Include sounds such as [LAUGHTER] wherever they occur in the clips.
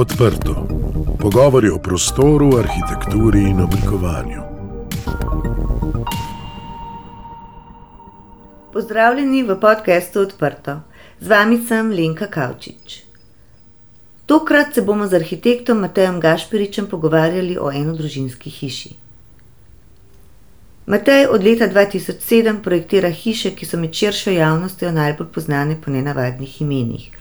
Odprto. Pogovori o prostoru, arhitekturi in oblikovanju. Pozdravljeni v podkastu Odprto. Z vami sem Lenka Kavčič. Tokrat se bomo z arhitektom Matejem Gašpiričem pogovarjali o enodružinski hiši. Matej od leta 2007 projektira hiše, ki so med širšo javnostjo najbolj znane po nenavadnih imenih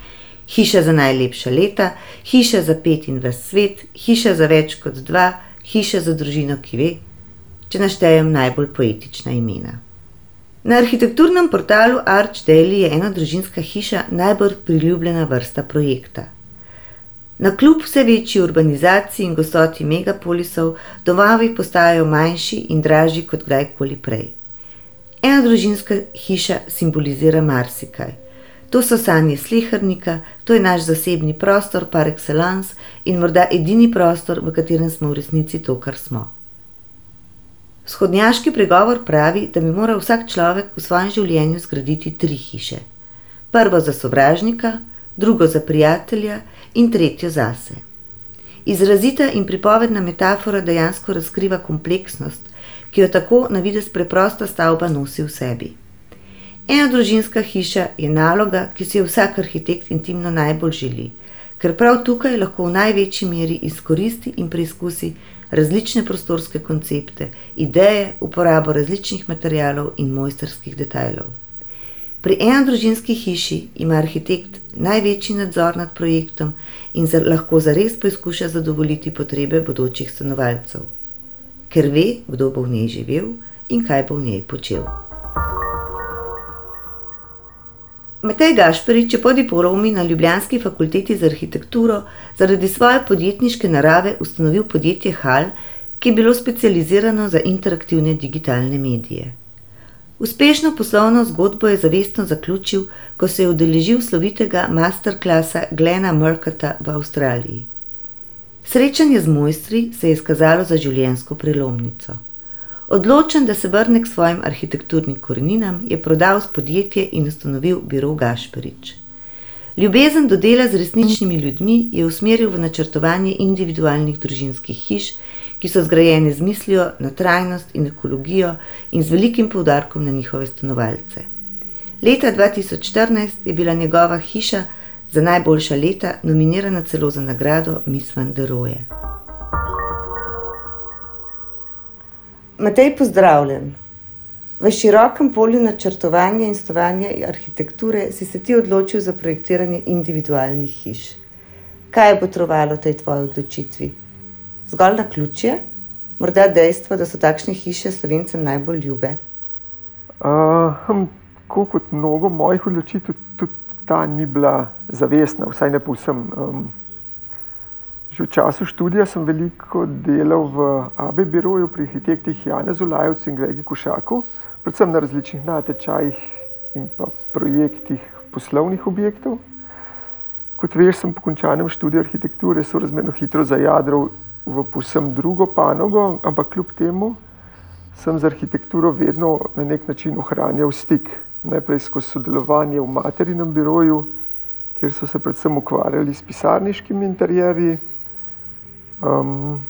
hiša za najlepša leta, hiša za pet in ves svet, hiša za več kot dva, hiša za družino, ki ve, če naštejem najbolj poetična imena. Na arhitekturnem portalu Arch Daily je ena družinska hiša najbolj priljubljena vrsta projekta. Na kljub vse večji urbanizaciji in gostoti megapolisov, domovi postajajo manjši in dražji kot kdajkoli prej. Ena družinska hiša simbolizira marsikaj. To so sanje slehrnika, to je naš zasebni prostor par excellence in morda edini prostor, v katerem smo v resnici to, kar smo. Shodnjaški pregovor pravi, da bi moral vsak človek v svojem življenju zgraditi tri hiše: prvo za sovražnika, drugo za prijatelja in tretjo zase. Izrazita in pripovedna metafora dejansko razkriva kompleksnost, ki jo tako na vides preprosta stavba nosi v sebi. Ena družinska hiša je naloga, ki si jo vsak arhitekt intimno najbolj želi, ker prav tukaj lahko v največji meri izkoristi in preizkusi različne prostorske koncepte, ideje, uporabo različnih materijalov in mojsterskih detajlov. Pri ena družinski hiši ima arhitekt največji nadzor nad projektom in za, lahko zares poizkuša zadovoljiti potrebe bodočih stanovalcev, ker ve, kdo bo v njej živel in kaj bo v njej počel. Matej Gašperič je po diplomi na Ljubljanski fakulteti za arhitekturo zaradi svoje podjetniške narave ustanovil podjetje Hal, ki je bilo specializirano za interaktivne digitalne medije. Uspešno poslovno zgodbo je zavestno zaključil, ko se je udeležil slovitega masterklasa Glena Murkata v Avstraliji. Srečanje z mojstri se je izkazalo za življenjsko prelomnico. Odločen, da se vrne k svojim arhitekturnim koreninam, je prodal podjetje in ustanovil biro Gašperič. Ljubezen do dela z resničnimi ljudmi je usmeril v načrtovanje individualnih družinskih hiš, ki so zgrajene z mislijo na trajnost in ekologijo in z velikim poudarkom na njihove stanovalce. Leta 2014 je bila njegova hiša za najboljša leta nominirana celo za nagrado Miss Van der Rohe. Matej, pozdravljen. V širokem polju načrtovanja in stovanja arhitekture si se ti odločil za projektiranje individualnih hiš. Kaj je potrovalo tej tvoji odločitvi? Zgolj na ključje, morda dejstvo, da so takšne hiše slovencem najbolj ljube. Uh, kot mnogo mojih odločitev, tudi ta ni bila zavestna, vsaj ne povsem. Um, Že v času študija sem veliko delal v AB biroju pri arhitektih Jana Zulajovcu in Gregi Košaku, predvsem na različnih natečajih in pa projektih poslovnih objektov. Kot veš, sem po končanem študiju arhitekture sorazmerno hitro zajadral v povsem drugo panogo, ampak kljub temu sem z arhitekturo vedno na nek način ohranjal stik. Najprej skozi sodelovanje v materinem biroju, kjer so se predvsem ukvarjali s pisarniškimi interjerji, Um,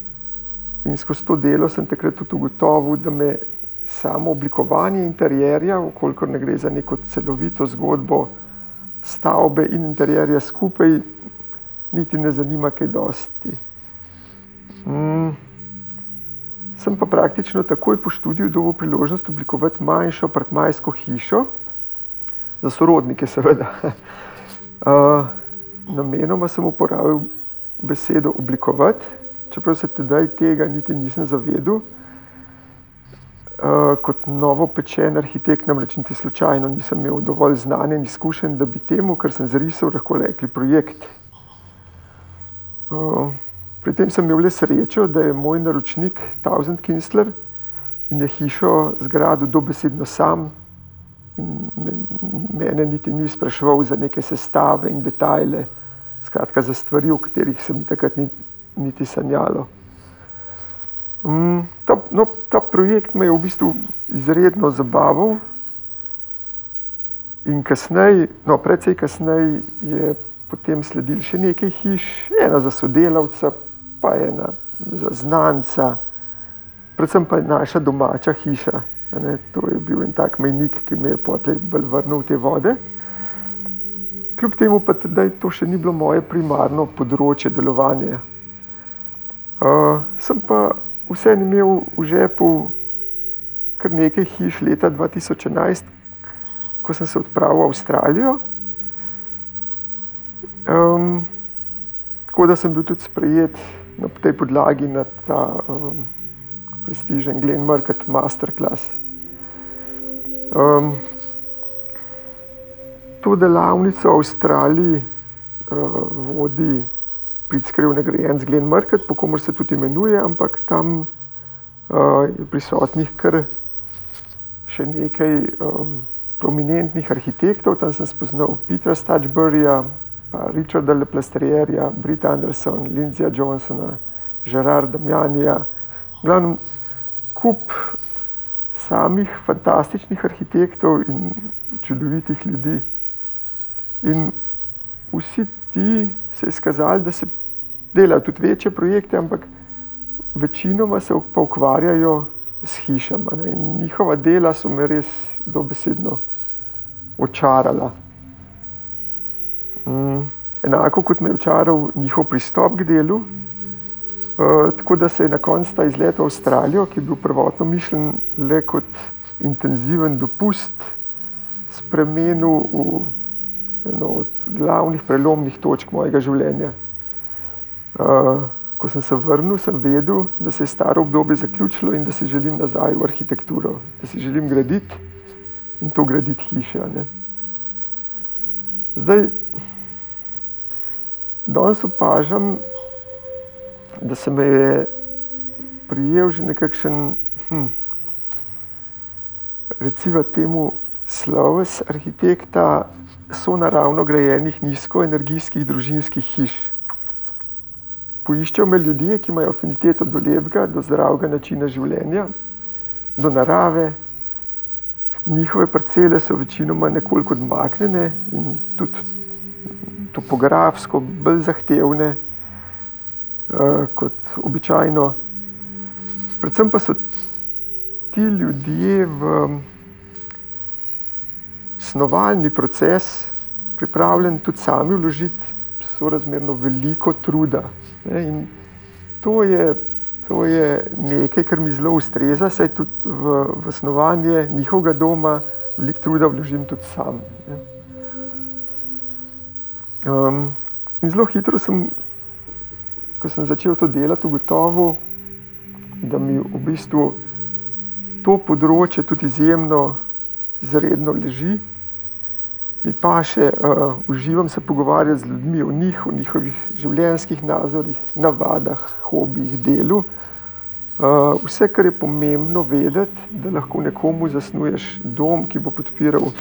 in skozi to delo sem takrat tudi ugotovil, da me samo oblikovanje interjerja, okoliko ne gre za neko celovito zgodbo stavbe in interjerja skupaj, niti ne zanima kaj dosti. Um, sem pa praktično takoj po študiju dobil priložnost oblikovati manjšo apartmajsko hišo, za sorodnike seveda. [LAUGHS] Uh, namenoma sem uporabil besedo oblikovati, čeprav se tedaj tega niti nisem zavedel. Uh, kot novo pečen arhitekt, namreč niti slučajno nisem imel dovolj znanja in izkušenj, da bi temu, kar sem zarisal, lahko rekli projekt. Uh, pri tem sem imel le srečo, da je moj naročnik Thousand Kinsler in je hišo zgradil dobesedno sam. Mene niti ni spraševal za neke sestave in detajle, skratka za stvari, o katerih sem takrat ni, niti sanjalo. Um, ta, no, ta projekt me je v bistvu izredno zabaval. In kasneje, no, predvsej kasneje, je potem sledili še nekaj hiš, ena za sodelavca, pa ena za znanca, predvsem pa naša domača hiša. Ne, to je bil en tak mejnik, ki me je bolj vrnil v te vode. Kljub temu pa da to še ni bilo moje primarno področje delovanja. Uh, sem pa vseeno imel v žepu kar nekaj hiš leta 2011, ko sem se odpravil v Avstralijo. Um, tako da sem bil tudi sprejet na tej podlagi na ta um, prestižen Glen Market Masterclass. Um, to delavnico v Avstraliji uh, vodi pritskrev nagrajen z Glen Market, po komor se tudi imenuje, ampak tam uh, je prisotnih kar še nekaj um, prominentnih arhitektov. Tam sem spoznal Petra Stachburyja, Richarda Leplastrierja, Brita Anderson, Lindsaya Johnsona, Gerarda Damianija, glavnem kup samih fantastičnih arhitektov in čudovitih ljudi. In vsi ti se je skazali, da se delajo tudi večje projekte, ampak večinoma se ukvarjajo s hišami. Ne? In njihova dela so me res dobesedno očarala. Mm, enako kot me je očaral njihov pristop k delu. Uh, tako da se je na koncu ta izlet v Avstralijo, ki je bil prvotno mišljen le kot intenziven dopust, spremenil v eno od glavnih prelomnih točk mojega življenja. Uh, ko sem se vrnil, sem vedel, da se je staro obdobje zaključilo in da si želim nazaj v arhitekturo, da si želim graditi in to graditi hiše. Ne. Zdaj, danes opažam, da se me je prijel že nekakšen, hm, recimo temu, sloves arhitekta so naravno grajenih nizkoenergijskih družinskih hiš. Poiščejo me ljudje, ki imajo afiniteto do lepega, do zdravega načina življenja, do narave. Njihove parcele so večinoma nekoliko odmaknjene in tudi topografsko bolj zahtevne uh, kot običajno. Predvsem pa so ti ljudje v snovalni proces pripravljeni tudi sami vložiti sorazmerno veliko truda. Ne, in to je, to je nekaj, kar mi zelo ustreza, saj tudi v, v snovanje njihovega doma veliko truda vložim tudi sam. Ne. Um, in zelo hitro sem, ko sem začel to delati, ugotovil, da mi v bistvu to področje tudi izjemno, izredno leži mi pa še uh, uživam se pogovarjati z ljudmi o njih, o njihovih življenjskih nazorih, navadah, hobijih, delu. Uh, vse, kar je pomembno vedeti, da lahko nekomu zasnuješ dom, ki bo podpiral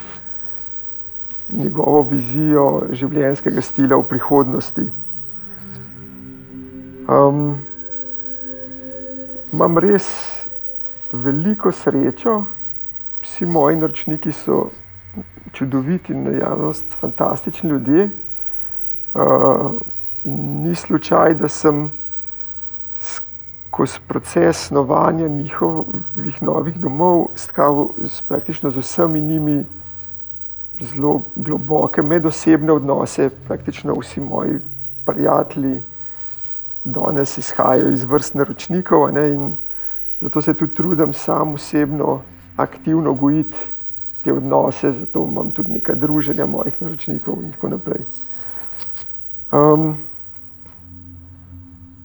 njegovo vizijo življenjskega stila v prihodnosti. Um, imam res veliko srečo, vsi moji naročniki so čudoviti in naravnost fantastični ljudje. Uh, ni slučaj, da sem skozi proces snovanja njihovih novih domov stkal s praktično z vsemi njimi zelo globoke medosebne odnose. Praktično vsi moji prijatelji danes izhajajo iz vrst naročnikov in zato se tudi trudim sam osebno aktivno gojiti te odnose, zato imam tudi nekaj druženja mojih naročnikov in tako naprej. Um,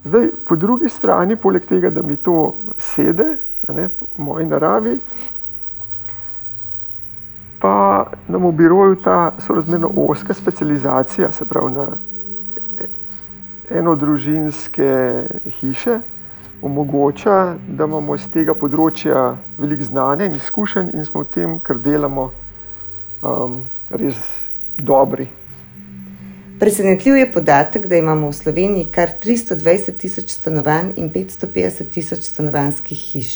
zdaj, po drugi strani, poleg tega, da mi to sede, ne, v moji naravi, pa nam v biroju ta sorazmerno oska specializacija, se pravi na enodružinske hiše, omogoča, da imamo iz tega področja veliko znanja in izkušenj in smo v tem, kar delamo, um, res dobri. Presenetljiv je podatek, da imamo v Sloveniji kar 320 tisoč stanovanj in 550 tisoč stanovanjskih hiš.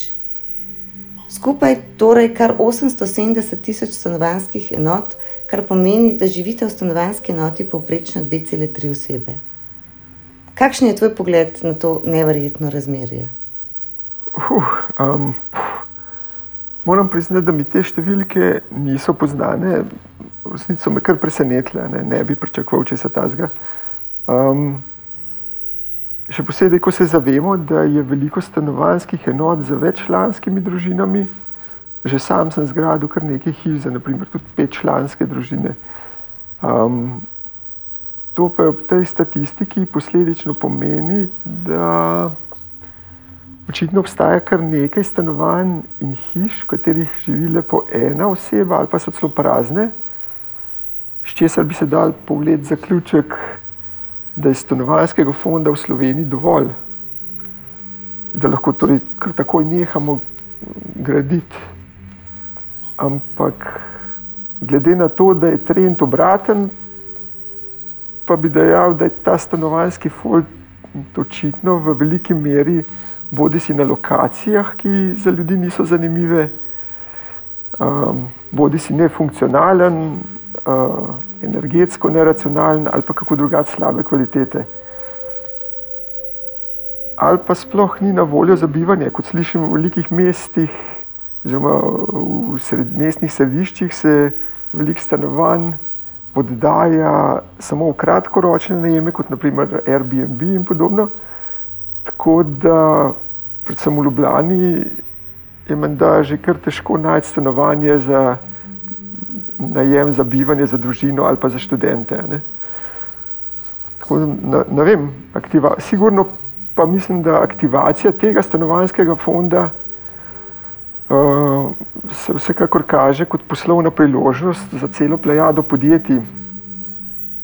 Skupaj torej kar 870 tisoč stanovanjskih enot, kar pomeni, da živite v stanovanjski enoti povprečno 2,3 osebe. Kakšen je tvoj pogled na to neverjetno razmerje? Uh, um, moram priznati, da mi te številke niso poznane. V resnici so me kar presenetile, ne, ne bi pričakoval česa tazga. Um, še posebej, ko se zavemo, da je veliko stanovanjskih enot z veččlanskimi družinami. Že sam sem zgradil kar nekaj hiš, za naprimer tudi petčlanske družine. Um, to pa ob tej statistiki posledično pomeni, da očitno obstaja kar nekaj stanovanj in hiš, v katerih živi le po ena oseba ali pa so celo prazne, s česar bi se dal pogled zaključek, da je stanovanjskega fonda v Sloveniji dovolj, da lahko torej kar takoj nehamo graditi. Ampak glede na to, da je trend obraten, pa bi dejal, da je ta stanovanjski fond očitno v veliki meri bodi si na lokacijah, ki za ljudi niso zanimive, um, bodi si nefunkcionalen, uh, energetsko neracionalen ali pa kako drugače slabe kvalitete. Ali pa sploh ni na voljo za bivanje, kot slišimo v velikih mestih, oziroma v sred, mestnih središčih se veliko stanovanj oddaja samo v kratkoročne najeme, kot naprimer Airbnb in podobno. Tako da, predvsem v Ljubljani, je menda že kar težko najti stanovanje za najem, za bivanje, za družino ali pa za študente. Ne? Tako, ne, ne vem, aktiva, sigurno pa mislim, da aktivacija tega stanovanjskega fonda se vsekakor kaže kot poslovna priložnost za celo plejado podjetij,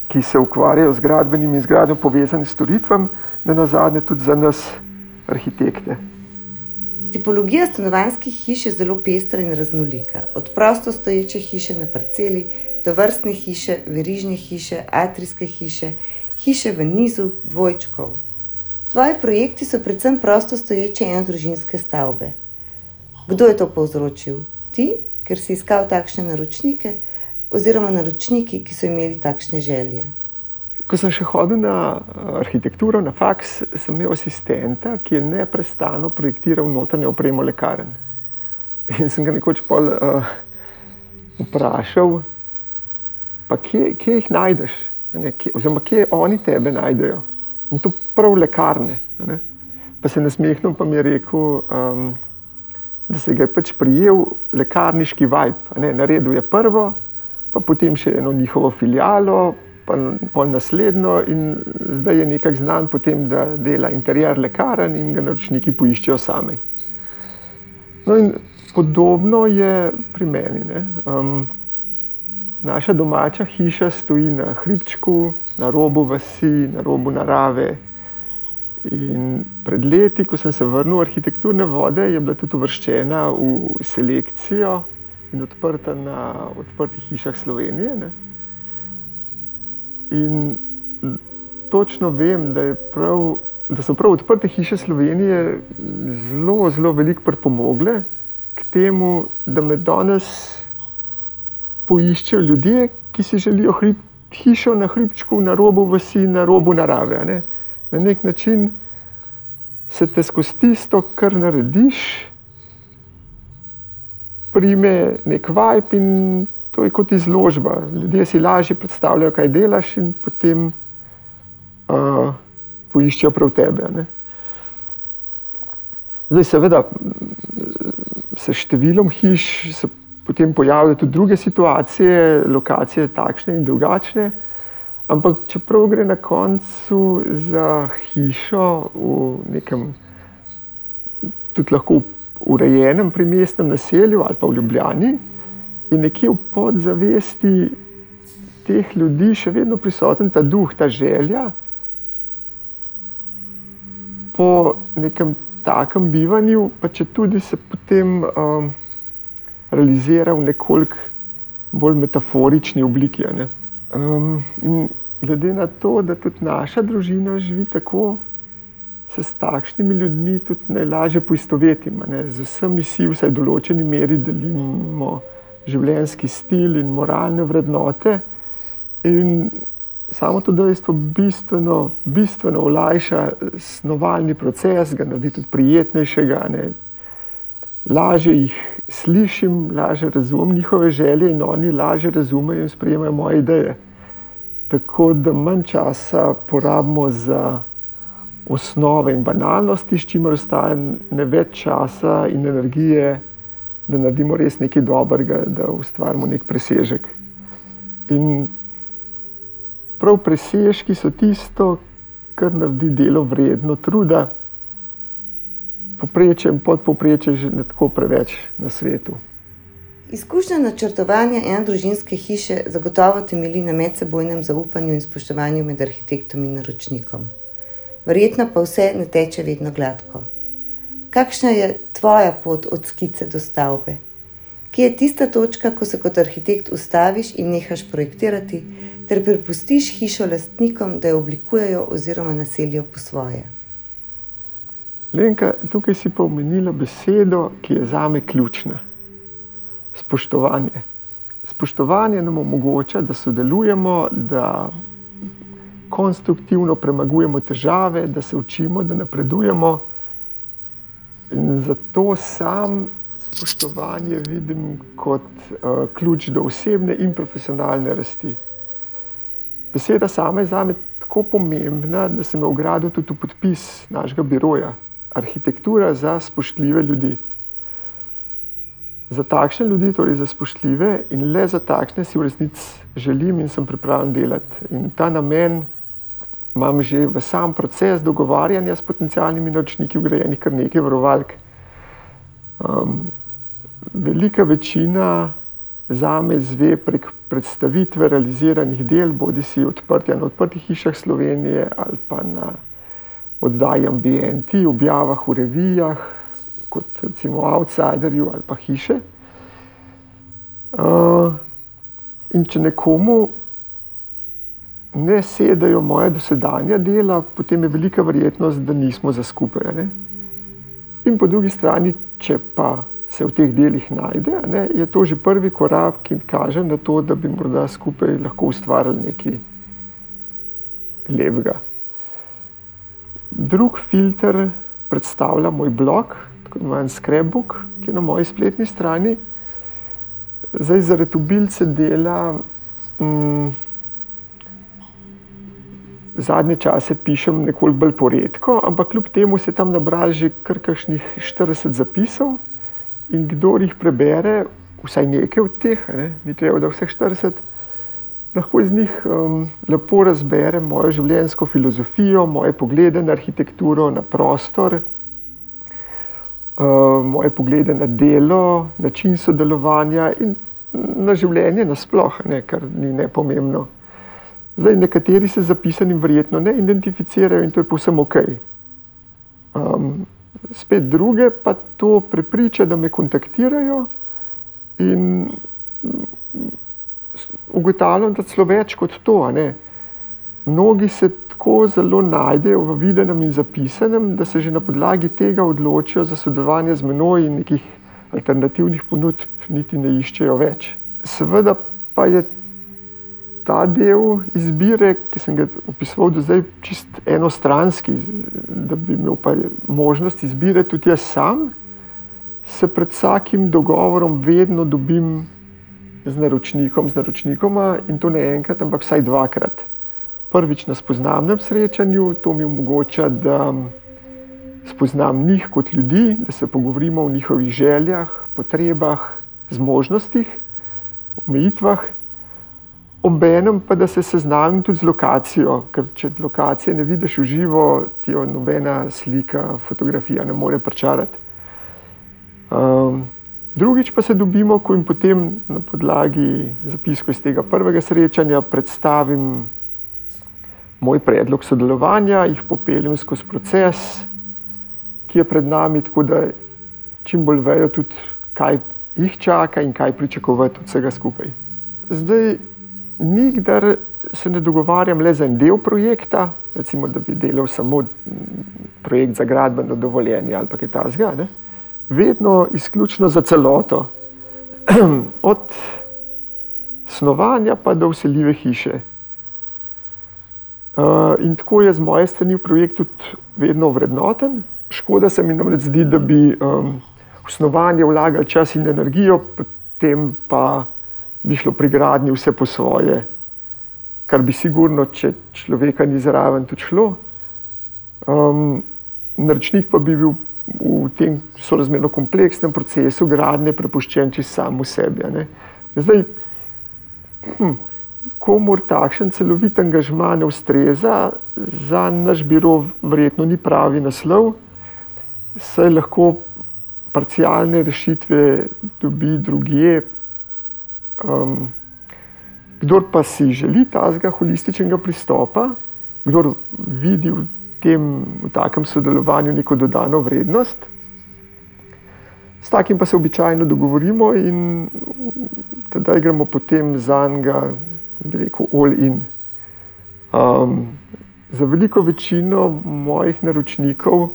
ki se ukvarjajo z gradbenimi in zgradnjo povezanih storitvami, da na zadnje tudi za nas, arhitekte. Tipologija stanovanjskih hiš je zelo pestra in raznolika. Od prosto stoječe hiše na parceli do vrstne hiše, verižne hiše, atrijske hiše, hiše v nizu, dvojčkov. Tvoji projekti so predvsem prosto stoječe enodružinske stavbe. Kdo je to povzročil? Ti, ker si iskal takšne naročnike, oziroma naročniki, ki so imeli takšne želje? Ko sem še hodil na eh, arhitekturo, na faks, sem imel asistenta, ki je neustano projektiral notranje opremo lekarn. In sem ga nekoč pol, uh, vprašal, pa kje, kje jih najdeš, ne, kje, oziroma kje oni tebe najdejo. In to prav lekarne. Ne. Pa se nasmehnil, pa mi je rekel, um, da se ga je pač prijel lekarniški vibe. Naredil je prvo, pa potem še eno njihovo filialo, pa pol naslednjo, in zdaj je nekako znan po tem, da dela interjer lekarn in ga naročniki poiščejo sami. No, in podobno je pri meni. Um, naša domača hiša stoji na hribčku, na robu vasi, na robu narave. In pred leti, ko sem se vrnil v arhitekturne vode, je bila tudi uvrščena v selekcijo in odprta na odprtih hišah Slovenije. Ne? In točno vem, da, prav, da so prav odprte hiše Slovenije zelo, zelo veliko pripomogle k temu, da me danes poiščejo ljudje, ki si želijo hrib, hišo na hribčku, na robu vasi, na robu narave. Ne? Na nek način se te skozi tisto, kar narediš, prime nek vibe in to je kot izložba. Ljudje si lažje predstavljajo, kaj delaš, in potem uh, poiščejo prav tebe. Ne? Zdaj, seveda, s številom hiš se potem pojavljajo tudi druge situacije, lokacije, takšne in drugačne. Ampak, čeprav gre na koncu za hišo v nekem, tudi lahko urejenem, primestnem naselju ali pa v Ljubljani, je nekje v podzavesti teh ljudi še vedno prisoten ta duh, ta želja po nekem takem bivanju, pa če tudi se potem um, realizira v nekoliko bolj metaforični obliki. Um, in glede na to, da tudi naša družina živi tako, se s takšnimi ljudmi tudi najlažje poistovetimo. Z vsemi si vsaj v določeni meri delimo življenjski stil in moralne vrednote. In samo to dejstvo bistveno, bistveno olajša snovalni proces, ga naredi tudi prijetnejšega. Ne. Lažje jih slišim, lažje razumem njihove želje in oni lažje razumejo in sprejemajo moje ideje. Tako da manj časa porabimo za osnove in banalnosti, s čimer ostaja ne več časa in energije, da naredimo res nekaj dobrega, da ustvarimo nek presežek. In prav presežki so tisto, kar naredi delo vredno truda, poprečje in podpoprečje že ne tako preveč na svetu. Izkušnja načrtovanja ene družinske hiše zagotovo temelji na medsebojnem zaupanju in spoštovanju med arhitektom in naročnikom. Verjetno pa vse ne teče vedno gladko. Kakšna je tvoja pot od skice do stavbe? Kje je tista točka, ko se kot arhitekt ustaviš in nehaš projektirati, ter prepustiš hišo lastnikom, da jo oblikujejo oziroma naselijo po svoje? Lenka, tukaj si pa omenila besedo, ki je za me ključna. Spoštovanje. Spoštovanje nam omogoča, da sodelujemo, da konstruktivno premagujemo težave, da se učimo, da napredujemo. In zato sam spoštovanje vidim kot uh, ključ do osebne in profesionalne rasti. Beseda sama je za me tako pomembna, da sem jo ugradil tudi v podpis našega biroja. Arhitektura za spoštljive ljudi. Za takšne ljudi, torej za spoštljive in le za takšne si v resnici želim in sem pripravljen delati. In ta namen imam že v sam proces dogovarjanja s potencijalnimi naročniki vgrajenih kar nekaj varovalk. Um, velika večina za me zve prek predstavitve realiziranih del, bodi si odprtja na odprtih hišah Slovenije ali pa na oddaji ambienti, objavah v revijah, kot recimo Outsiderju ali pa hiše. Uh, in če nekomu ne sedajo moje dosedanja dela, potem je velika verjetnost, da nismo za skupaj. Ne? In po drugi strani, če pa se v teh delih najde, ne, je to že prvi korak, ki kaže na to, da bi morda skupaj lahko ustvarili nekaj lepega. Drug filter predstavlja moj blog, tako imenovan Scrapbook, ki je na moji spletni strani. Zdaj, zaradi ubilce dela, mm, zadnje čase pišem nekoliko bolj poredko, ampak kljub temu se tam nabral že kar kakšnih 40 zapisov. In kdo jih prebere, vsaj nekaj od teh, ne, ni treba, da vseh 40, lahko iz njih um, lepo razbere mojo življenjsko filozofijo, moje poglede na arhitekturo, na prostor, uh, moje poglede na delo, način sodelovanja in na življenje nasplošno, kar ni nepomembno. Zdaj, nekateri se zapisanim verjetno ne identificirajo in to je povsem ok. Um, spet druge pa to prepriča, da me kontaktirajo in ugotavljam, da celo več kot to. Mnogi se tako zelo najdejo v videnem in zapisanem, da se že na podlagi tega odločijo za sodelovanje z menoj in nekih alternativnih ponudb niti ne iščejo več. Seveda pa je ta del izbire, ki sem ga opisoval do zdaj, čist enostranski, da bi imel pa možnost izbire tudi jaz sam, se pred vsakim dogovorom vedno dobim z naročnikom, z naročnikoma in to ne enkrat, ampak vsaj dvakrat. Prvič na spoznavnem srečanju, to mi omogoča, da spoznam njih kot ljudi, da se pogovorimo o njihovih željah, potrebah, zmožnostih, omejitvah obenem pa da se seznamim tudi z lokacijo, ker če lokacije ne vidiš v živo, ti jo nobena slika, fotografija ne more pričarati. Um, drugič pa se dobimo, ko jim potem na podlagi zapiskov iz tega prvega srečanja predstavim moj predlog sodelovanja, jih popeljem skozi proces, ki je pred nami, tako da čim bolj vejo tudi, kaj jih čaka in kaj pričakovati od vsega skupaj. Zdaj, nikdar se ne dogovarjam le za en del projekta, recimo, da bi delal samo projekt za gradbeno dovoljenje ali pa kaj takega. Vedno izključno za celoto. [CLEARS THROAT] od snovanja pa do useljive hiše. Uh, in tako je z moje strani projekt tudi vedno vrednoten. Škoda se mi namreč zdi, da bi um, v snovanje vlagali čas in energijo, potem pa bi šlo pri gradnji vse po svoje, kar bi sigurno, če človeka ni zraven, tudi šlo. Um, naročnik pa bi bil tem sorazmerno kompleksnem procesu gradnje prepuščen čisto samo sebi. Zdaj, hm, komor takšen celovit angažma ne ustreza, za naš biro verjetno ni pravi naslov, saj lahko parcialne rešitve dobi drugje. Um, kdor pa si želi tazga holističnega pristopa, kdor vidi v tem, v takem sodelovanju neko dodano vrednost, s takim pa se običajno dogovorimo in tedaj gremo potem za njega bi rekel, all in. Um, za veliko večino mojih naročnikov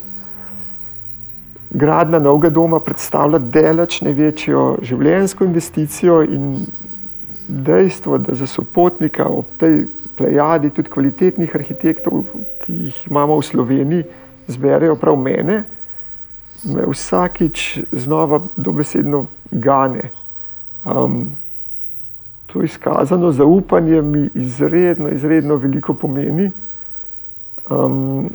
gradna novega doma predstavlja delač največjo življenjsko investicijo in dejstvo, da za sopotnika ob tej plejadi tudi kvalitetnih arhitektov, ki jih imamo v Sloveniji, zberejo prav mene, me vsakič znova dobesedno gane. Um, to izkazano zaupanje mi izredno, izredno veliko pomeni. Um,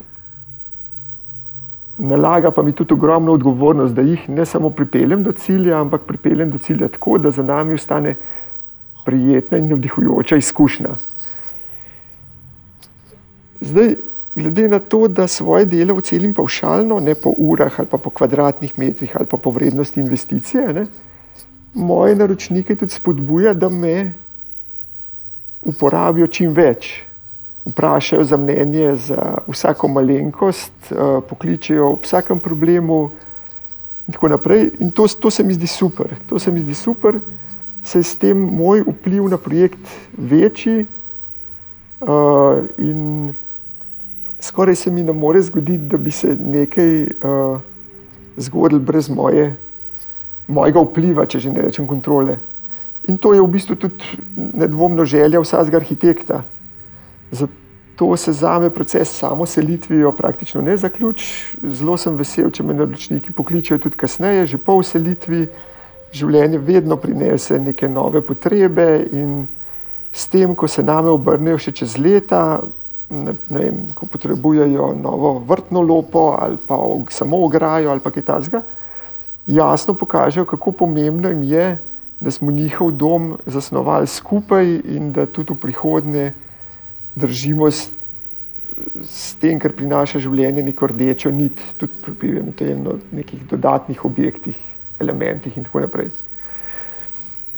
nalaga pa mi tudi ogromno odgovornost, da jih ne samo pripeljem do cilja, ampak pripeljem do cilja tako, da za nami ostane prijetna in navdihujoča izkušnja. Zdaj, glede na to, da svoje delo ocelim paušalno, ne po urah ali pa po kvadratnih metrih ali pa po vrednosti investicije, ne, moje naročnike tudi spodbuja, da me uporabijo čim več. Vprašajo za mnenje, za vsako malenkost, eh, pokličejo ob vsakem problemu. In tako naprej. In to, to se mi zdi super. To se mi zdi super, saj s tem moj vpliv na projekt večji. Uh, in skoraj se mi ne more zgoditi, da bi se nekaj uh, zgodilo brez moje mojega vpliva, če že ne rečem kontrole. In to je v bistvu tudi nedvomno želja vsakega arhitekta. Zato se za me proces samo selitvijo praktično ne zaključi. Zelo sem vesel, če me naročniki pokličejo tudi kasneje, že po selitvi. Življenje vedno prinese neke nove potrebe in s tem, ko se name obrnejo še čez leta, ne, ne vem, ko potrebujejo novo vrtno lopo ali pa samo ograjo ali pa kaj takega, jasno pokažejo, kako pomembno jim je, da smo njihov dom zasnovali skupaj in da tudi v prihodnje držimo s, s tem, kar prinaša življenje, neko rdečo nit, tudi pri nekih dodatnih objektih, elementih in tako naprej.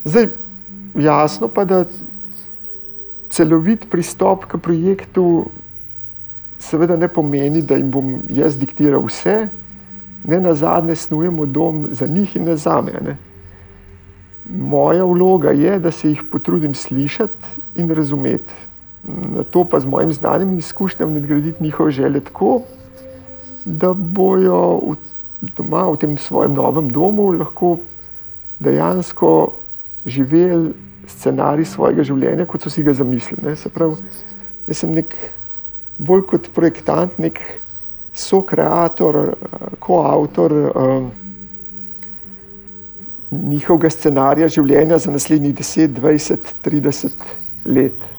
Zdaj, jasno pa, da celovit pristop k projektu seveda ne pomeni, da jim bom jaz diktiral vse, ne na zadnje snujemo dom za njih in ne za me. Moja vloga je, da se jih potrudim slišati in razumeti. Na to pa z mojim znanjem in izkušnjami nadgraditi njihove želje tako, da bojo v, doma v tem svojem novem domu lahko dejansko živeli scenarij svojega življenja, kot so si ga zamislili. Se pravi, jaz sem nek bolj kot projektant, nek so kreator, koautor um, njihovega scenarija življenja za naslednjih 10, 20, 30 let.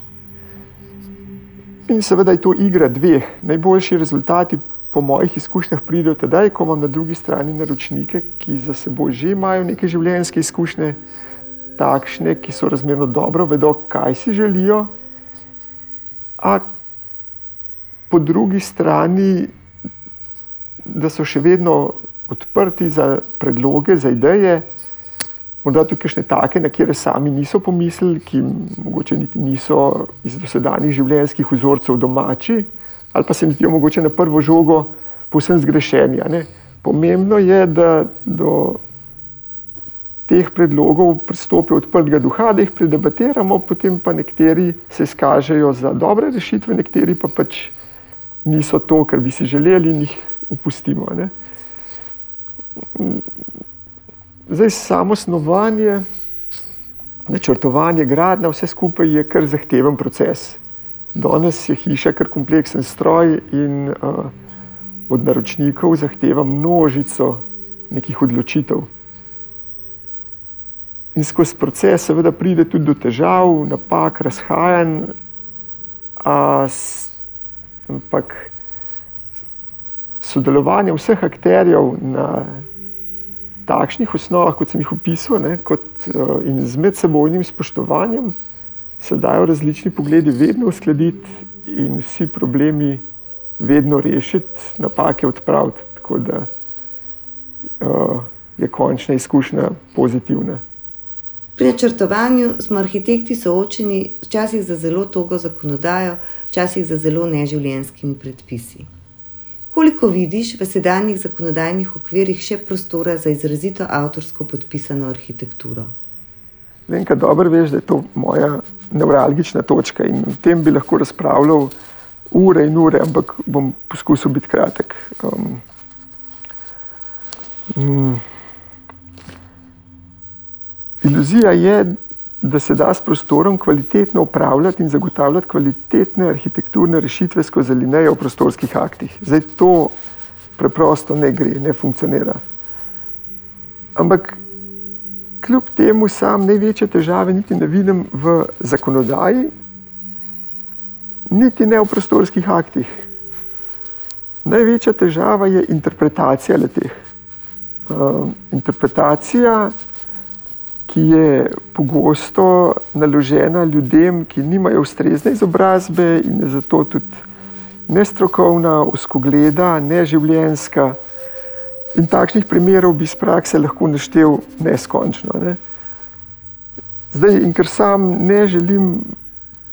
In seveda je to igra dveh. Najboljši rezultati, po mojih izkušnjah, pridejo tedaj, ko imam na drugi strani naročnike, ki za seboj že imajo neke življenjske izkušnje, takšne, ki so razmerno dobro, vedo, kaj si želijo. A po drugi strani da so še vedno odprti za predloge, za ideje, morda tudi kakšne take, na kjer sami niso pomislili, ki mogoče niti niso iz dosedanjih življenjskih vzorcev domači, ali pa se jim zdijo mogoče na prvo žogo povsem zgrešeni. Pomembno je, da do teh predlogov pristopijo odprtega duha, da jih predebatiramo, potem pa nekateri se izkažejo za dobre rešitve, nekateri pa pač niso to, kar bi si želeli in jih opustimo. Ne? Zdaj, samo snovanje načrtovanje, gradnja, vse skupaj je kar zahteven proces. Danes je hiša kar kompleksen stroj in uh, od naročnikov zahteva množico nekih odločitev. In skozi proces, seveda, pride tudi do težav, napak, razhajanj, ampak sodelovanje vseh akterjev na takšnih osnovah, kot sem jih opisal, ne, kot, uh, in z medsebojnim spoštovanjem, se dajo različni pogledi vedno uskladiti in vsi problemi vedno rešiti, napake odpraviti, tako da uh, je končna izkušnja pozitivna. Pri načrtovanju smo arhitekti soočeni včasih za zelo togo zakonodajo, včasih za zelo neživljenskimi predpisi. Koliko vidiš v sedanjih zakonodajnih okvirih še prostora za izrazito avtorsko podpisano arhitekturo? Vem, kaj dobro veš, da je to moja nevralgična točka in o tem bi lahko razpravljal ure in ure, ampak bom poskusil biti kratek. Um, um, iluzija je, da se da s prostorom kvalitetno upravljati in zagotavljati kvalitetne arhitekturne rešitve skozi linije v prostorskih aktih. Zdaj to preprosto ne gre, ne funkcionira. Ampak kljub temu sam največje težave niti ne vidim v zakonodaji, niti ne v prostorskih aktih. Največja težava je interpretacija leteh. Uh, interpretacija ki je pogosto naložena ljudem, ki nimajo ustrezne izobrazbe in je zato tudi nestrokovna, uskogleda, neživljenska. In takšnih primerov bi iz prakse lahko naštel neskončno. Ne? Zdaj, in ker sam ne želim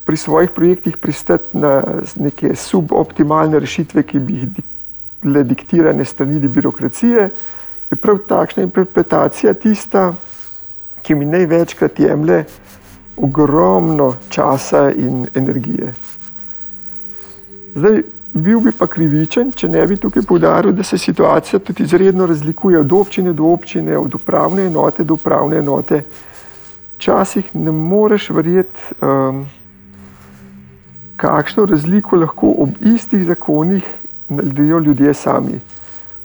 pri svojih projektih pristati na neke suboptimalne rešitve, ki bi jih bile diktirane strani birokracije, je prav takšna interpretacija tista, ki mi največkrat jemlje ogromno časa in energije. Zdaj, bil bi pa krivičen, če ne bi tukaj poudaril, da se situacija tudi izredno razlikuje od občine do občine, od upravne enote do upravne enote. Včasih ne moreš verjeti, um, kakšno razliko lahko ob istih zakonih naredijo ljudje sami.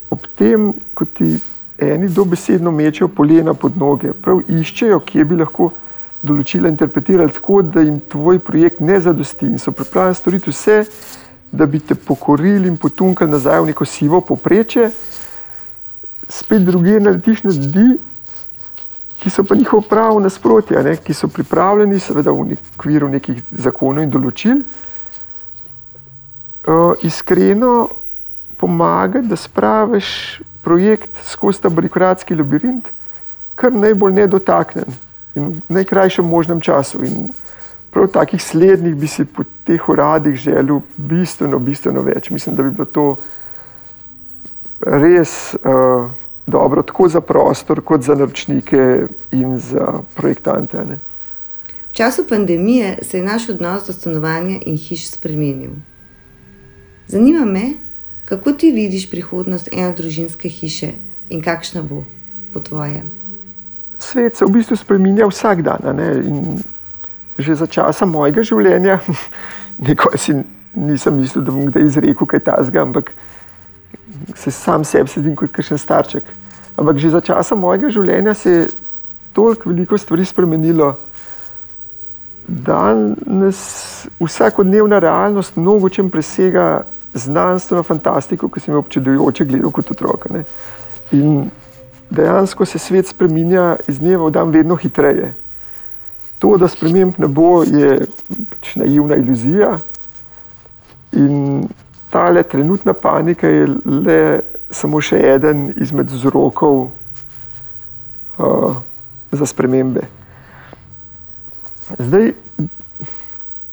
Ob tem, ko ti eni dobesedno mečejo polena pod noge, prav iščejo, kje bi lahko določila interpretirali tako, da jim tvoj projekt ne zadosti in so pripravljeni storiti vse, da bi te pokorili in potunkali nazaj v neko sivo popreče, spet druge narediš na ljudi, ki so pa njihov prav nasprotja, ne? ki so pripravljeni seveda v okviru nekih zakonov in določil, uh, iskreno pomagati, da spraviš projekt skozi ta birokratski labirint, kar najbolj nedotaknen in v najkrajšem možnem času. In prav takih slednjih bi si po teh uradih želel bistveno, bistveno več. Mislim, da bi bilo to res uh, dobro, tako za prostor, kot za naročnike in za projektante. Ne? V času pandemije se je naš odnos do stanovanja in hiš spremenil. Zanima me, Kako ti vidiš prihodnost enodružinske hiše in kakšna bo po tvojem? Svet se v bistvu spremenja vsak dan. Že za časa mojega življenja, [LAUGHS] nikoli si nisem mislil, da bom kdaj izrekel kaj tasga, ampak se sam sebi zdi kot kakšen starček. Ampak že za časa mojega življenja se je toliko veliko stvari spremenilo, da nas vsakodnevna realnost mnogo čem presega znanstveno fantastiko, ki sem jo občudujoče gledal kot otrok. Ne. In dejansko se svet spremenja iz dneva v dan vedno hitreje. To, da sprememb ne bo, je pač naivna iluzija. In ta le trenutna panika je le samo še eden izmed vzrokov uh, za spremembe. Zdaj,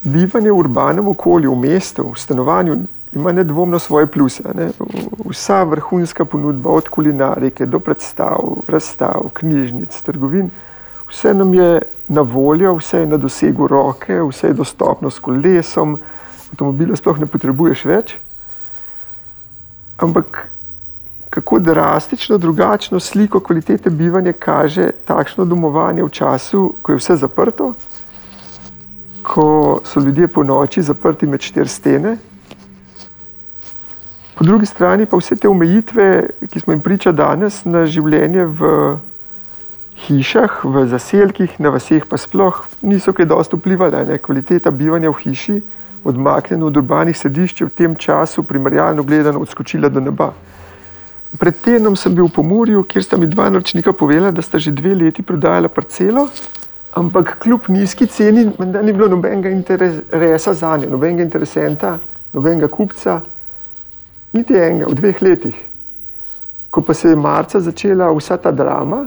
bivanje v urbanem okolju, v mestu, v stanovanju, ima nedvomno svoje pluse. Ne? Vsa vrhunska ponudba, od kulinarike do predstav, razstav, knjižnic, trgovin, vse nam je na voljo, vse je na dosegu roke, vse je dostopno s kolesom, avtomobile sploh ne potrebuješ več. Ampak kako drastično drugačno sliko kvalitete bivanja kaže takšno domovanje v času, ko je vse zaprto, ko so ljudje po noči zaprti med štiri stene. Po drugi strani pa vse te omejitve, ki smo jim priča danes na življenje v hišah, v zaselkih, na vseh pa sploh niso kaj dosti vplivali. Ne? Kvaliteta bivanja v hiši, odmaknjena od urbanih središč, v tem času primerjalno gledano odskočila do neba. Pred tednom sem bil v Pomorju, kjer sta mi dva naročnika povedala, da sta že dve leti prodajala parcelo, ampak kljub nizki ceni, da ni bilo nobenega interesa za njo, nobenega interesenta, nobenega kupca, niti enega v dveh letih. Ko pa se je marca začela vsa ta drama,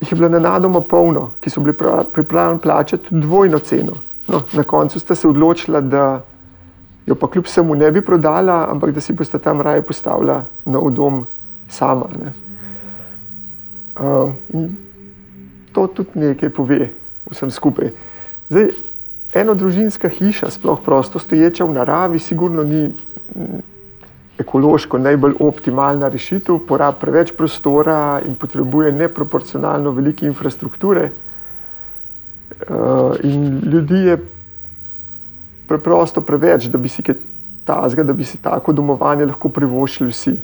jih je bilo nenadoma polno, ki so bili pripravljeni plačati dvojno ceno. No, na koncu sta se odločila, da jo pa kljub vsemu ne bi prodala, ampak da si boste tam raje postavila nov dom sama. Ne. Uh, to tudi nekaj pove vsem skupaj. Zdaj, eno družinska hiša, sploh prosto stoječa v naravi, sigurno ni ekološko najbolj optimalna rešitev, porabi preveč prostora in potrebuje neproporcionalno velike infrastrukture. Uh, in ljudi je preprosto preveč, da bi si kaj tazga, da bi si tako domovanje lahko privoščili vsi.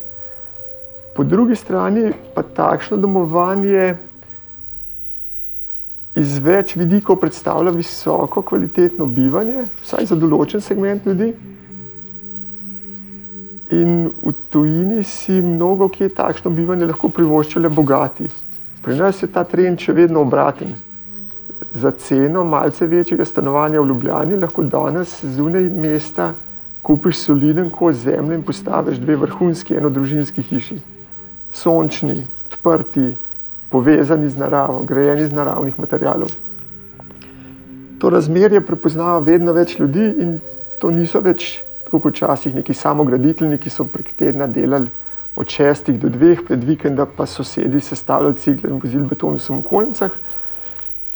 Po drugi strani pa takšno domovanje iz več vidikov predstavlja visoko kvalitetno bivanje, vsaj za določen segment ljudi. In v tujini si mnogo kje takšno bivanje lahko privoščijo le bogati. Pri nas je ta trend še vedno obraten. Za ceno malce večjega stanovanja v Ljubljani lahko danes zunaj mesta kupiš soliden kos zemlje in postaviš dve vrhunski enodružinski hiši. Sončni, odprti, povezani z naravo, grajeni iz naravnih materijalov. To razmerje prepoznava vedno več ljudi in to niso več kot včasih neki samograditelji, ki so prek tedna delali od šestih do dveh, pred vikenda pa sosedi sestavljali cigle in vozili beton v samokolnicah.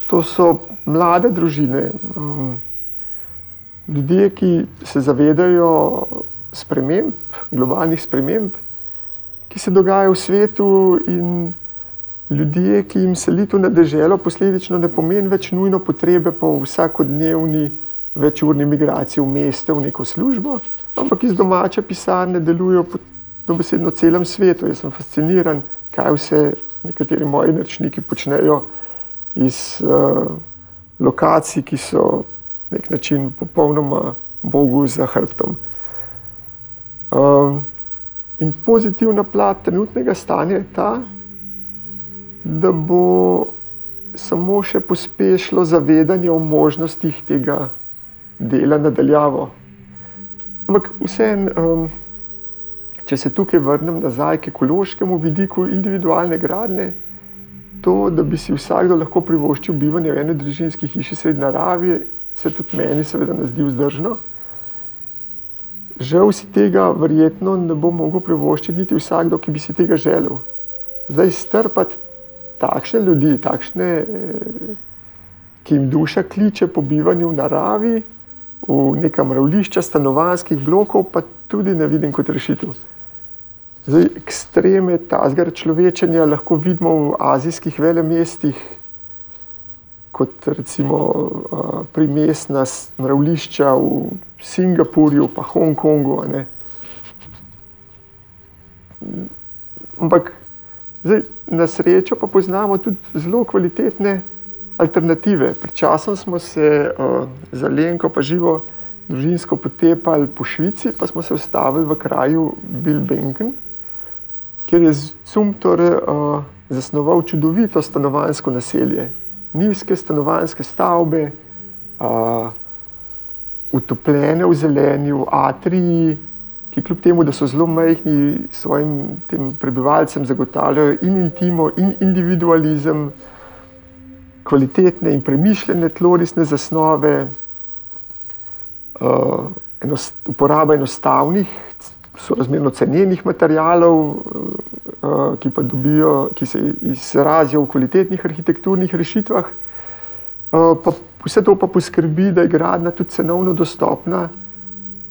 To so mlade družine, um, ljudje, ki se zavedajo sprememb, globalnih sprememb, ki se dogajajo v svetu in ljudje, ki jim selitev na deželo posledično ne pomeni več nujno potrebe po vsakodnevni večurni migraciji v mesto, v neko službo, ampak iz domače pisarne delujejo po dobesedno celem svetu. Jaz sem fasciniran, kaj vse nekateri moji naročniki počnejo iz uh, lokacij, ki so na nek način popolnoma Bogu za hrbtom. Uh, in pozitivna plat trenutnega stanja je ta, da bo samo še pospešilo zavedanje o možnostih tega dela nadaljavo. Ampak vseeno, um, če se tukaj vrnem nazaj k ekološkemu vidiku individualne gradnje, to, da bi si vsakdo lahko privoščil bivanje v eni družinski hiši sredi naravi, se tudi meni seveda ne zdi vzdržno. Žal si tega verjetno ne bo mogel privoščiti niti vsakdo, ki bi si tega želel. Zdaj strpati takšne ljudi, takšne, eh, ki jim duša kliče po bivanju v naravi, v neka mravlišča stanovanjskih blokov, pa tudi ne vidim kot rešitev. Zdaj, ekstreme tazgar človečenja lahko vidimo v azijskih velemestih, kot recimo uh, primestna mravlišča v Singapurju, pa Hongkongu. Ampak zdaj, na srečo pa poznamo tudi zelo kvalitetne alternative. Pred časom smo se uh, za Lenko pa živo družinsko potepali po Švici, pa smo se ustavili v kraju Bilbenken, kjer je Zumtor uh, zasnoval čudovito stanovansko naselje. Nizke stanovanske stavbe, uh, utopljene v zelenju, atriji, ki kljub temu, da so zelo majhni, svojim prebivalcem zagotavljajo in intimo, in individualizem kvalitetne in premišljene tlorisne zasnove, uh, enost, uporaba enostavnih, sorazmerno cenjenih materijalov, uh, ki pa dobijo, ki se izrazijo v kvalitetnih arhitekturnih rešitvah. Uh, pa vse to pa poskrbi, da je gradna tudi cenovno dostopna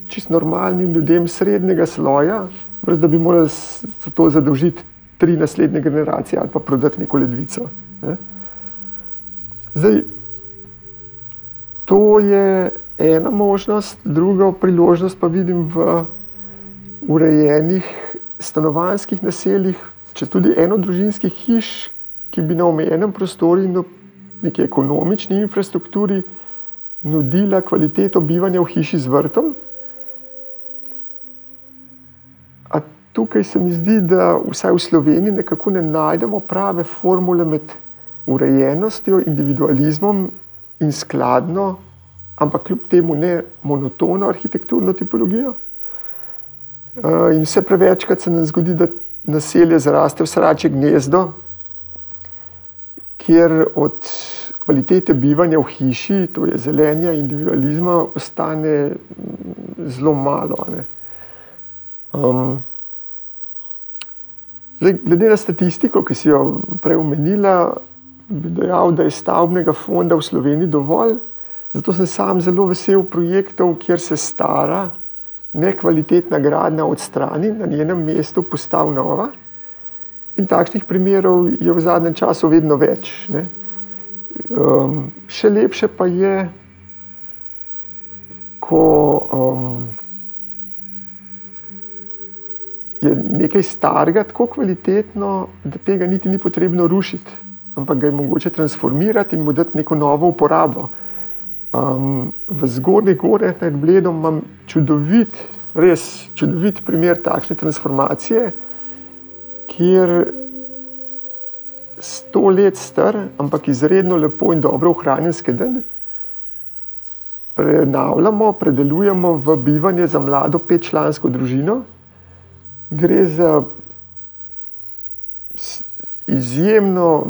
čist normalnim ljudem srednjega sloja, brez da bi morali za to zadolžiti tri naslednje generacije ali pa prodati neko ledvico. Ne? Zdaj, to je ena možnost, druga priložnost pa vidim v urejenih stanovanjskih naseljih, če tudi enodružinskih hiš, ki bi na omejenem prostoru in neki ekonomični infrastrukturi nudila kvaliteto bivanja v hiši z vrtom. A tukaj se mi zdi, da vsaj v Sloveniji nekako ne najdemo prave formule med urejenostjo, individualizmom in skladno, ampak kljub temu ne monotono arhitekturno tipologijo. In vse prevečkrat se nam zgodi, da naselje zraste v srače gnezdo, kjer od kvalitete bivanja v hiši, to je zelenja, individualizma, ostane zelo malo. Um, zdaj, glede na statistiko, ki si jo prej omenila, bi dejal, da je stavbnega fonda v Sloveniji dovolj. Zato sem sam zelo vesel projektov, kjer se stara, nekvalitetna gradnja odstrani, na njenem mestu postavi nova. In takšnih primerov je v zadnjem času vedno več. Um, še lepše pa je, ko um, je nekaj starega tako kvalitetno, da tega niti ni potrebno rušiti ampak ga je mogoče transformirati in mu dati neko novo uporabo. Um, v zgornjih gorah nad Bledom imam čudovit, res čudovit primer takšne transformacije, kjer sto let star, ampak izredno lepo in dobro ohranjen skeden, prenavljamo, predelujemo v bivanje za mlado petčlansko družino. Gre za izjemno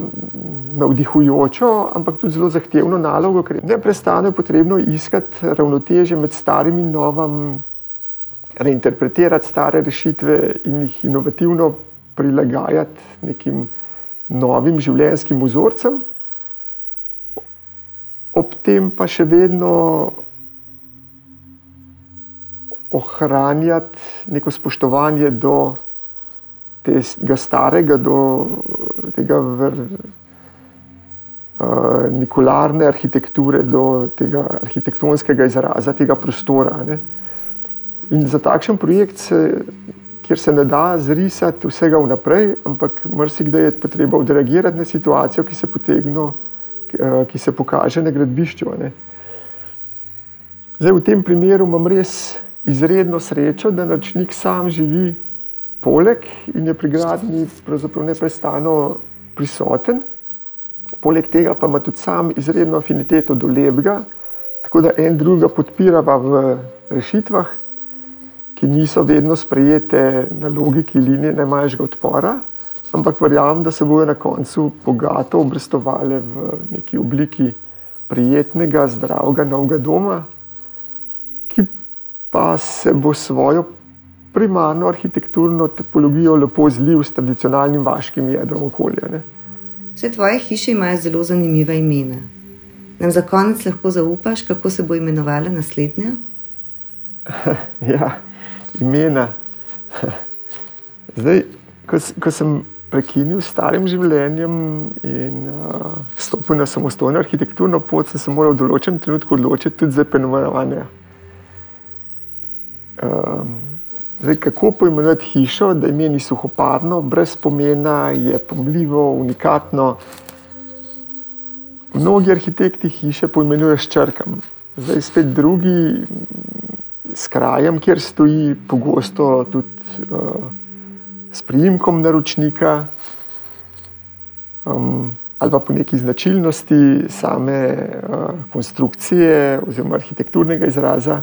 navdihujočo, ampak tudi zelo zahtevno nalogo, ker neprestano je potrebno iskati ravnoteže med starim in novim, reinterpretirati stare rešitve in jih inovativno prilagajati nekim novim življenjskim vzorcem, ob tem pa še vedno ohranjati neko spoštovanje do tega starega, do tega vr, uh, nikolarne arhitekture, do tega arhitektonskega izraza tega prostora. Ne. In za takšen projekt, se, kjer se ne da zrisati vsega vnaprej, ampak marsikdaj je potreba odreagirati na situacijo, ki se, potegno, ki se pokaže na gradbišču. Ne. Zdaj, v tem primeru imam res izredno srečo, da načnik sam živi poleg in je pri gradnji neprestano prisoten. Poleg tega pa ima tudi sam izredno afiniteto do lepega, tako da en drugega podpirava v rešitvah, ki niso vedno sprejete na logiki linije najmanjšega odpora, ampak verjamem, da se bodo na koncu bogato obrestovale v neki obliki prijetnega, zdravega novega doma, ki pa se bo svojo primarno arhitekturno tipologijo lepo zlil s tradicionalnim vaškim jedrom okolja. Ne. Vse tvoje hiše imajo zelo zanimiva imena. Nam za konec lahko zaupaš, kako se bo imenovala naslednja? [LAUGHS] ja, imena. Zdaj, ko, ko sem prekinil s starim življenjem in uh, stopil na samostojno arhitekturno pot, sem se moral v določenem trenutku odločiti tudi za imenovanje. Um, Zdaj, kako poimenovati hišo, da ime ni suhoparno, brez pomena, je pomljivo, unikatno. Mnogi arhitekti hiše poimenujejo s črkami, zdaj spet drugi s krajem, kjer stoji, pogosto tudi uh, s prijimkom naročnika um, ali pa po neki značilnosti same uh, konstrukcije oziroma arhitekturnega izraza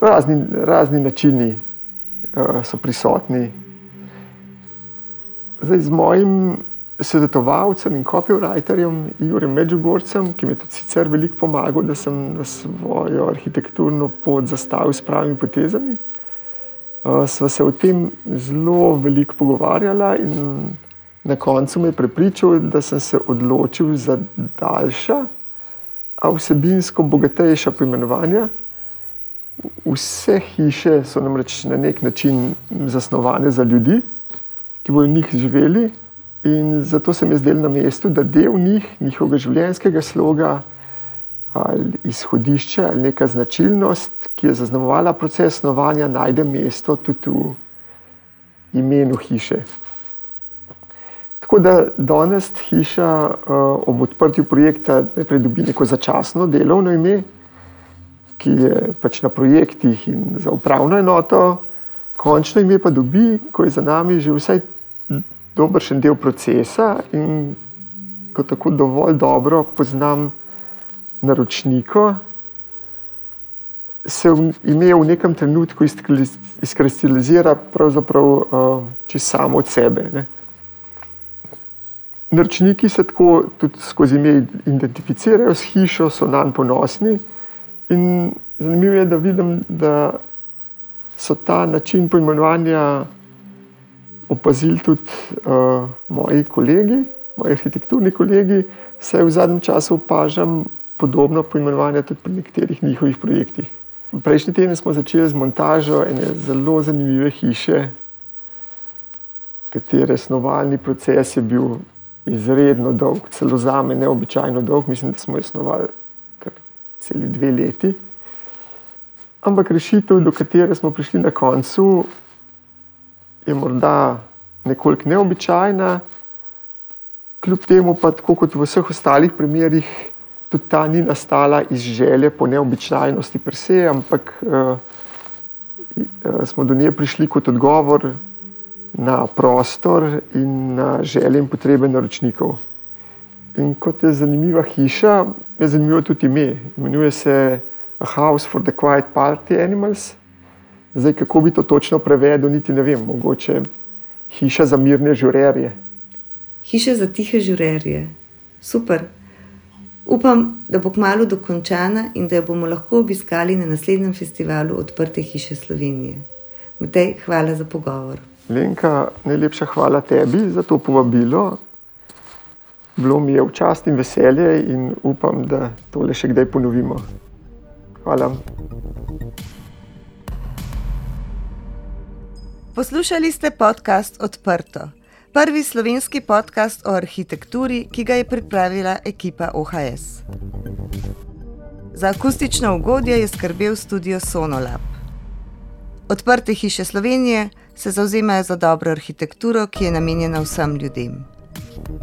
razni, razni načini uh, so prisotni. Zdaj, z mojim svetovalcem in copywriterjem Igorjem Medžugorcem, ki mi je tudi sicer veliko pomagal, da sem na svojo arhitekturno pot zastavil s pravimi potezami, uh, sva se o tem zelo veliko pogovarjala in na koncu me je prepričal, da sem se odločil za daljša, a vsebinsko bogatejša poimenovanja Vse hiše so namreč na nek način zasnovane za ljudi, ki bodo v njih živeli, in zato se mi je zdelo na mestu, da del njih, njihovega življenjskega sloga ali izhodišča ali neka značilnost, ki je zaznamovala proces snovanja, najde mesto tudi v imenu hiše. Tako da danes hiša uh, ob odprtju projekta najprej dobi neko začasno delovno ime, ki je pač na projektih in za upravno enoto, končno ime pa dobi, ko je za nami že vsaj dobršen del procesa in ko tako dovolj dobro poznam naročnika, se ime v nekem trenutku izkristalizira pravzaprav uh, čisto samo od sebe. Ne. Naročniki se tako tudi skozi ime identificirajo s hišo, so nam ponosni. In zanimivo je, da vidim, da so ta način poimenovanja opazili tudi uh, moji kolegi, moji arhitekturni kolegi. Vse v zadnjem času opažam podobno poimenovanje tudi pri nekaterih njihovih projektih. Prejšnji teden smo začeli z montažo ene zelo zanimive hiše, katere snovalni proces je bil izredno dolg, celo za me neobičajno dolg, mislim, da smo jo snovali celi dve leti. Ampak rešitev, do katere smo prišli na koncu, je morda nekoliko neobičajna, kljub temu pa tako kot v vseh ostalih primerih, tudi ta ni nastala iz želje po neobičajnosti se, ampak uh, smo do nje prišli kot odgovor na prostor in na želje in potrebe naročnikov. In kot je zanimiva hiša, je zanimivo tudi ime. Imenuje se A House for the Quiet Party Animals. Zdaj, kako bi to točno prevedel, niti ne vem, mogoče hiša za mirne žurerje. Hiša za tihe žurerje. Super. Upam, da bo kmalo dokončana in da jo bomo lahko obiskali na naslednjem festivalu Odprte hiše Slovenije. Matej, hvala za pogovor. Lenka, najlepša hvala tebi za to povabilo. Bilo mi je včast in veselje in upam, da tole še kdaj ponovimo. Hvala. Poslušali ste podcast Odprto, prvi slovenski podcast o arhitekturi, ki ga je pripravila ekipa OHS. Za akustično ugodje je skrbel studio Sonolab. Odprte hiše Slovenije se zauzemajo za dobro arhitekturo, ki je namenjena vsem ljudem.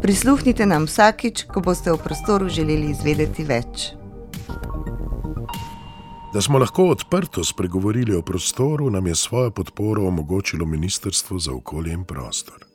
Prisluhnite nam vsakič, ko boste v prostoru želeli izvedeti več. Da smo lahko odprto spregovorili o prostoru, nam je svojo podporo omogočilo Ministrstvo za okolje in prostor.